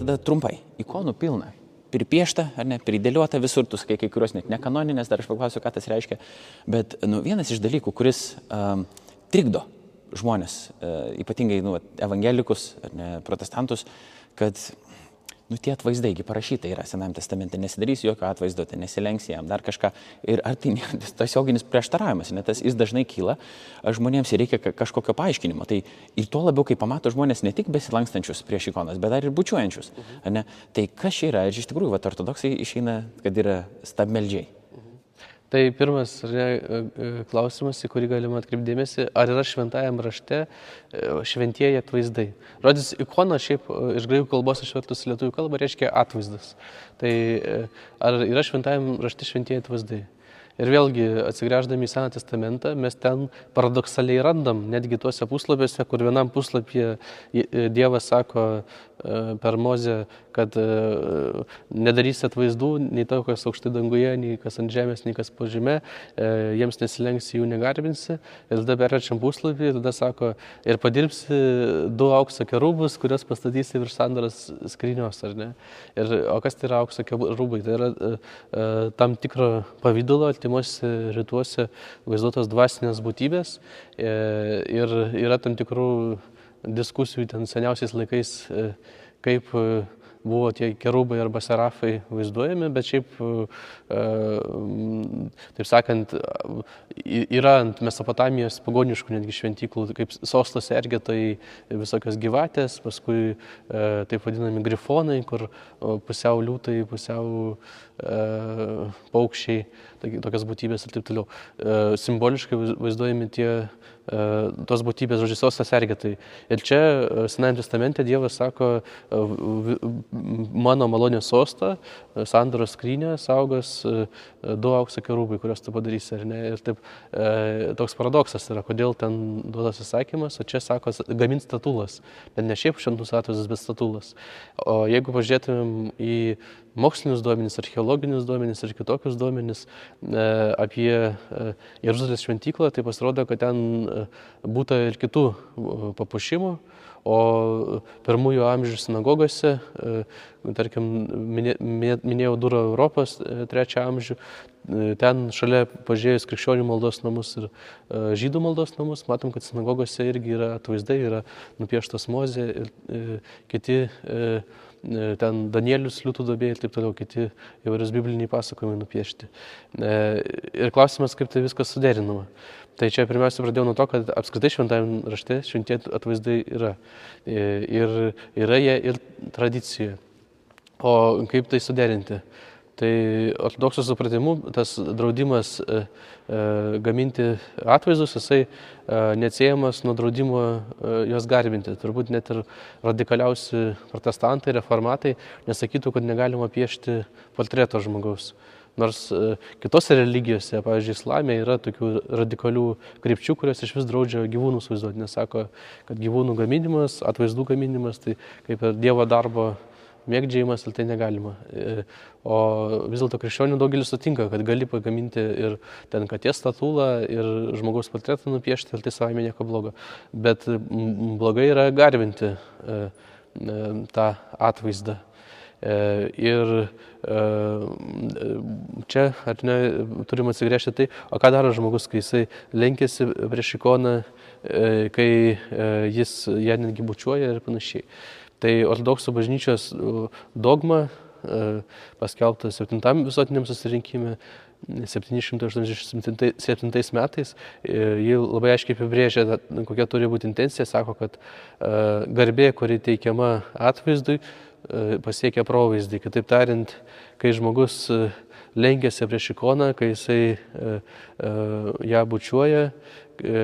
tada trumpai. Ikonų pilna. Pripiešta, ar ne, pridėliota visur, tu sakai, kai kurios net nekanoninės, dar aš paklausiu, ką tas reiškia. Bet nu, vienas iš dalykų, kuris um, trikdo žmonės, uh, ypatingai nu, evangelikus, ne, protestantus, kad nu tie atvaizdai, parašyta yra Senajame testamente, nesidarys jokio atvaizdo, tai nesilenks jam, dar kažką. Ir ar tai tiesioginis prieštaravimas, net tas jis dažnai kyla, žmonėms reikia kažkokio paaiškinimo. Tai ir tuo labiau, kai pamato žmonės ne tik besilankstančius prieš ikonas, bet dar ir bučiuojančius. Mhm. Tai kas čia yra? Ir iš tikrųjų, va, ortodoksai išeina, kad yra stabmeldžiai. Tai pirmas ne, e, e, klausimas, į kurį galima atkreipdėmėsi, ar yra šventajam rašte e, šventieji atvaizdai. Žodis ikona šiaip iš graikų kalbos išvertus į lietuvių kalbą reiškia atvaizdas. Tai ar yra šventajam rašte šventieji atvaizdai? Ir vėlgi, atsigręždami į Seną testamentą, mes ten paradoksaliai randam, netgi tuose puslapiuose, kur vienam puslapyje Dievas sako, per mozę, kad e, nedarys atvaizdų, nei to, kas aukštai danguje, nei kas ant žemės, nei kas po žemė, e, jiems nesilenksi, jų negarbinsi. Ir tada perračiam puslapį tada sako, ir padirbsi du aukso kerubus, kuriuos pastatysi virš sandaros skrynios, ar ne? Ir, o kas tai yra aukso kerubai? Tai yra tam tikro pavydalo, artimuose rytuose vaizduotos dvasinės būtybės ir yra tam tikrų diskusijų ten seniausiais laikais, e, kaip e, buvo tie kerubai arba serafai vaizduojami, bet šiaip, e, taip sakant, yra ant Mesopotamijos pagoniškų netgi šventyklų, kaip sostos ergetai visokios gyvatės, paskui taip vadinami grifonai, kur pusiau liūtai, pusiau paukščiai, tokios būtybės ir taip toliau. Simboliškai vaizduojami tie E, tos būtybės žodžius sostas sergėtai. Ir čia e, Senajame testamente Dievas sako, e, mano malonės sostą, sandoros skrynę saugos du aukso kerūbai, kuriuos tu padarysi, ar ne? Ir taip toks paradoksas yra, kodėl ten duotas įsakymas, o čia sako, gamint statulas. Bet ne šiaip šventus atvaizdus, bet statulas. O jeigu pažiūrėtumėm į mokslinius duomenys, archeologinius duomenys ir kitokius duomenys e, apie e, Jeruzalės šventyklą, tai pasirodo, kad ten e, būta ir kitų papuošimų, o pirmųjų amžių sinagogose, tarkim, minėjau Durą Europos trečią amžių, ten šalia pažiūrėjus krikščionių maldos namus ir žydų maldos namus, matom, kad sinagogose irgi yra atvaizdai, yra nupieštos mozė ir kiti E, ten Danielius, Liūtų dobė ir taip toliau, kiti įvairius bibliniai pasakojimai nupiešti. E, ir klausimas, kaip tai viskas suderinama. Tai čia pirmiausia pradėjau nuo to, kad apskritai šventajame rašte šventie atvaizdai yra. E, ir yra jie ir tradicija. O kaip tai suderinti? Tai ortodoksų supratimu tas draudimas e, e, gaminti atvaizdus, jisai e, neatsiejamas nuo draudimo e, juos garbinti. Turbūt net ir radikaliausi protestantai, reformatai nesakytų, kad negalima piešti portreto žmogaus. Nors e, kitose religijose, pavyzdžiui, islamė yra tokių radikalių krypčių, kurios iš vis draudžia gyvūnus vaizduoti, nes sako, kad gyvūnų gaminimas, atvaizdų gaminimas, tai kaip ir Dievo darbo mėgdžiojimas ir tai negalima. E, o vis dėlto krikščionių daugelis sutinka, kad gali pagaminti ir ten katės statulą, ir žmogaus portretą nupiešti, ir tai savame nieko blogo. Bet blogai yra garbinti e, tą atvaizdą. Ir čia, ar ne, turim atsigręžti tai, o ką daro žmogus, kai jisai lenkėsi prieš ikoną, kai jis ją netgi bučiuoja ir panašiai. Tai ortodoksų bažnyčios dogma e, paskelbta 7 visuotiniam susirinkime 787 metais. E, ji labai aiškiai apibrėžia, kokia turi būti intencija, sako, kad e, garbė, kuri teikiama atvaizdui, pasiekia provaizdį. Kitaip tariant, kai žmogus lenkiasi prieš ikoną, kai jisai ją bučiuoja, E,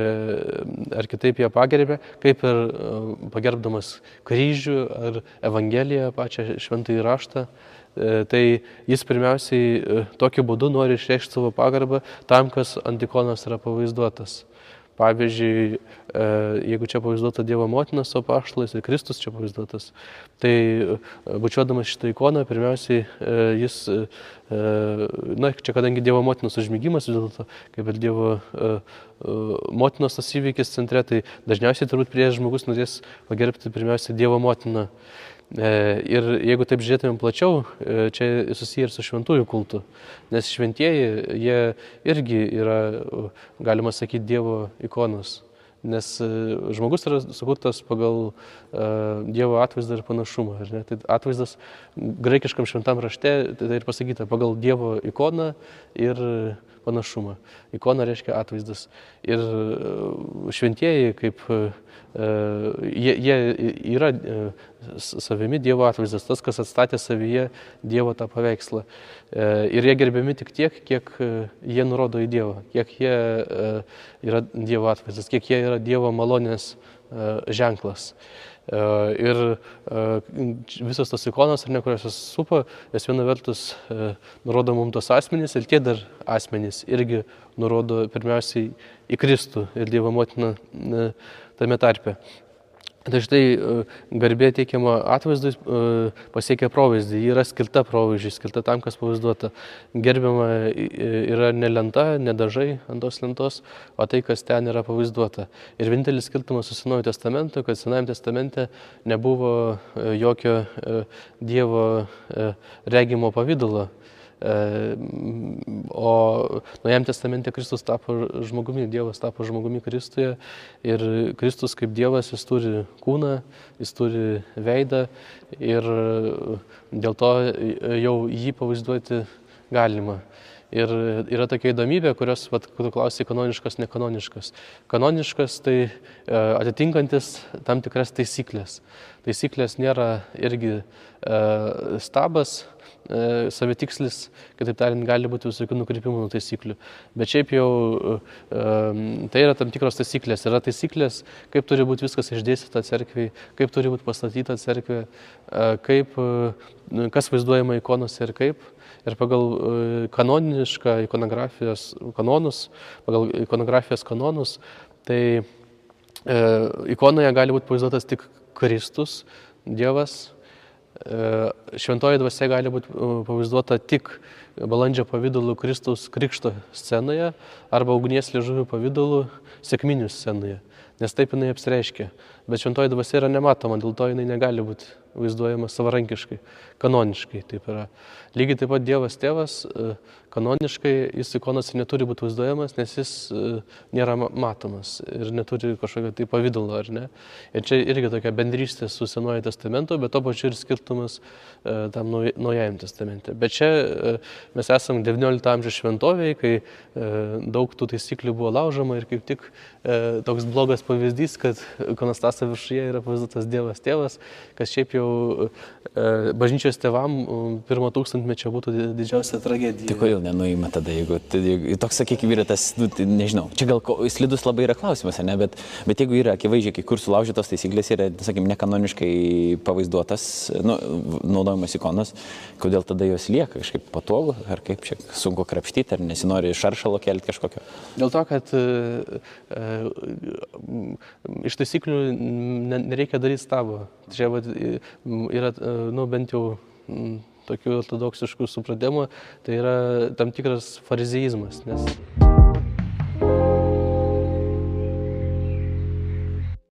ar kitaip ją pagerbė, kaip ir e, pagerbdamas kryžių ar Evangeliją, pačią šventąjį raštą. E, tai jis pirmiausiai tokiu būdu nori išreikšti savo pagarbą tam, kas ant ikonos yra pavaizduotas. Pavyzdžiui, e, jeigu čia pavaizduota Dievo motina su apaštalais ir Kristus čia pavaizduotas, tai e, bučiuodamas šitą ikoną, pirmiausiai e, jis, na, čia kadangi Dievo motinos užmygimas vis dėlto, kaip ir Dievo motinos tas įvykis centre, tai dažniausiai turbūt prieš žmogus norės pagerbti pirmiausia Dievo motiną. Ir jeigu taip žiūrėtumėm plačiau, čia susiję ir su šventųjų kultu, nes šventieji, jie irgi yra, galima sakyti, Dievo ikonos. Nes žmogus yra sukurtas pagal Dievo atvaizdą ir panašumą. Tai atvaizdas graikiškam šventam rašte, tai ir pasakyta, pagal Dievo ikoną ir panašumą. Ikona reiškia atvaizdas. Ir šventieji kaip jie, jie yra savimi Dievo atvaizdas, tas, kas atstatė savyje Dievo tą paveikslą. Ir jie gerbiami tik tiek, kiek jie nurodo į Dievą, kiek jie yra Dievo atvaizdas, kiek jie yra Dievo malonės ženklas. Ir visos tos ikonos, ar ne, kurios jas supa, jos viena vertus nurodo mums tos asmenys ir tie dar asmenys irgi nurodo pirmiausiai į Kristų ir Dievo motiną tame tarpe. Štai e, garbė teikiama atvaizdui e, pasiekia provaizdį, ji yra skirta provaizdžiui, skirta tam, kas pavaizduota. Gerbiama yra ne lenta, ne dažai ant tos lentos, o tai, kas ten yra pavaizduota. Ir vienintelis skirtumas su Senuoju testamentu, kad Senajame testamente nebuvo e, jokio Dievo regimo pavydalo o Naujam testamente Kristus tapo žmogumi, Dievas tapo žmogumi Kristuje ir Kristus kaip Dievas, jis turi kūną, jis turi veidą ir dėl to jau jį pavaizduoti galima. Ir yra tokia įdomybė, kurios, vat, kur klausai, kanoniškas, nekanoniškas. Kanoniškas tai e, atitinkantis tam tikras taisyklės. Taisyklės nėra irgi e, stabas, e, savitikslis, kitaip tariant, gali būti visokių nukrypimų nuo taisyklių. Bet šiaip jau e, tai yra tam tikros taisyklės. Yra taisyklės, kaip turi būti viskas išdėstyta cerkviai, kaip turi būti pastatyta cerkvė, e, kaip, e, kas vaizduojama ikonose ir kaip ir pagal e, kanonišką ikonografijos kanonus, pagal ikonografijos kanonus, tai e, ikonoje gali būti pavaizduotas tik Kristus, Dievas, e, šventoji dvasia gali būti e, pavaizduota tik balandžio pavydalu Kristaus krikšto scenoje arba ugnies liežuvių pavydalu sėkminių scenoje, nes taip jinai apsireiškia. Bet šventoji dvasia yra nematoma, dėl to jinai negali būti vaizduojama savarankiškai, kanoniškai taip yra. Lygiai taip pat Dievas tėvas, e, kanoniškai jis ikonose neturi būti vaizduojamas, nes jis e, nėra matomas ir neturi kažkokio tai pavydalo, ar ne. Ir čia irgi tokia bendrystė su Senuoju testamentu, bet to pačiu ir skirtumas e, tam Naujajam testamente. Bet čia mes esame XIX amžiaus šventovėje, kai daug tų taisyklių buvo laužoma ir kaip tik toks blogas pavyzdys, kad ikonostaso viršuje yra pavaizduotas Dievas tėvas, kas šiaip jau e, bažnyčios tevam pirmo tūkstantmečio būtų didžiausia tragedija. Tai kodėl nenuima tada, jeigu, tai, jeigu toks, sakykime, yra tas, nu, tai nežinau, čia gal slidus labai yra klausimas, ne, bet, bet jeigu yra akivaizdžiai, kai kur sulaužytos taisyklės yra, sakykime, nekanoniškai pavaizduotas, nu, naudojamas ikonas, kodėl tada jos lieka kažkaip patogu, ar kaip čia sunku krapštyti, ar nesinori šaršalo kelti kažkokio? Dėl to, kad e, e, iš taisyklių nereikia daryti stabo. Čia va, yra, e, nu, bent jau tokių ortodoksiškų supratimų, tai yra tam tikras farizeizmas. Nes...